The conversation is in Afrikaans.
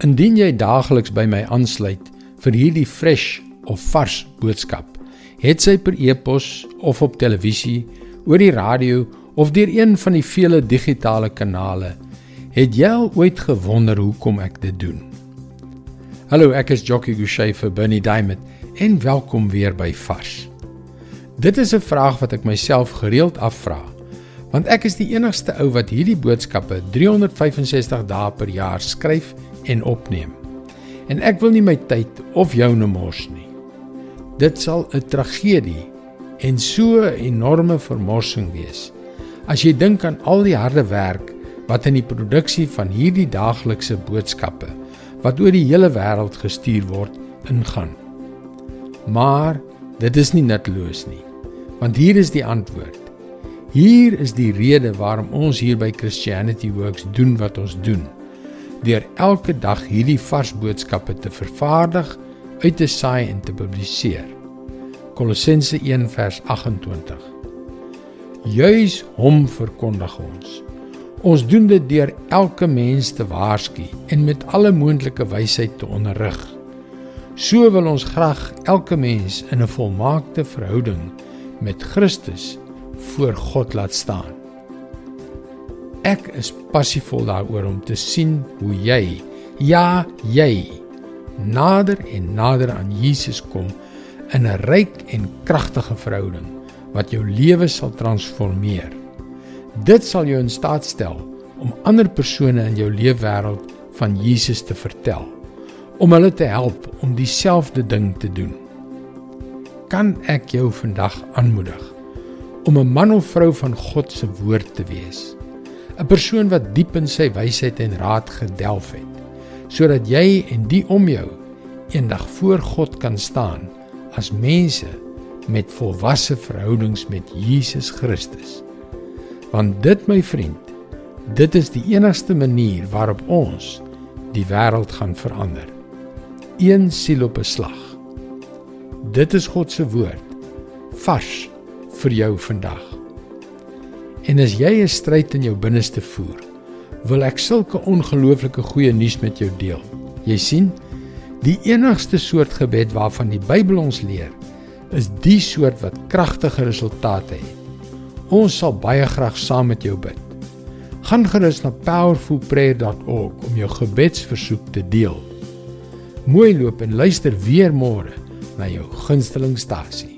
Indien jy daagliks by my aansluit vir hierdie fresh of vars boodskap, het sy per e-pos of op televisie, oor die radio of deur een van die vele digitale kanale, het jy al ooit gewonder hoekom ek dit doen? Hallo, ek is Jockey Gouchee vir Bernie Diamond en welkom weer by Vars. Dit is 'n vraag wat ek myself gereeld afvra, want ek is die enigste ou wat hierdie boodskappe 365 dae per jaar skryf en opneem. En ek wil nie my tyd of joune mors nie. Dit sal 'n tragedie en so 'n enorme vermorsing wees. As jy dink aan al die harde werk wat in die produksie van hierdie daaglikse boodskappe wat oor die hele wêreld gestuur word ingaan. Maar dit is nie nutteloos nie. Want hier is die antwoord. Hier is die rede waarom ons hier by Christianity Works doen wat ons doen deur elke dag hierdie vars boodskappe te vervaardig, uit te saai en te publiseer. Kolossense 1:28. Juis hom verkondig ons. Ons doen dit deur elke mens te waarsku en met alle moontlike wysheid te onderrig. So wil ons graag elke mens in 'n volmaakte verhouding met Christus voor God laat staan. Ek is passievol daaroor om te sien hoe jy, ja, jy nader en nader aan Jesus kom in 'n ryk en kragtige verhouding wat jou lewe sal transformeer. Dit sal jou in staat stel om ander persone in jou leefwêreld van Jesus te vertel, om hulle te help om dieselfde ding te doen. Kan ek jou vandag aanmoedig om 'n man of vrou van God se woord te wees? 'n persoon wat diep in sy wysheid en raad gedelf het, sodat jy en die om jou eendag voor God kan staan as mense met volwasse verhoudings met Jesus Christus. Want dit my vriend, dit is die enigste manier waarop ons die wêreld gaan verander. Een siel op 'n slag. Dit is God se woord vars vir jou vandag. En as jy 'n stryd in jou binneste voer, wil ek sulke ongelooflike goeie nuus met jou deel. Jy sien, die enigste soort gebed waarvan die Bybel ons leer, is die soort wat kragtige resultate het. Ons sal baie graag saam met jou bid. Gaan gerus na powerfulprayer.org om jou gebedsversoek te deel. Mooi loop en luister weer môre na jou gunsteling stasie.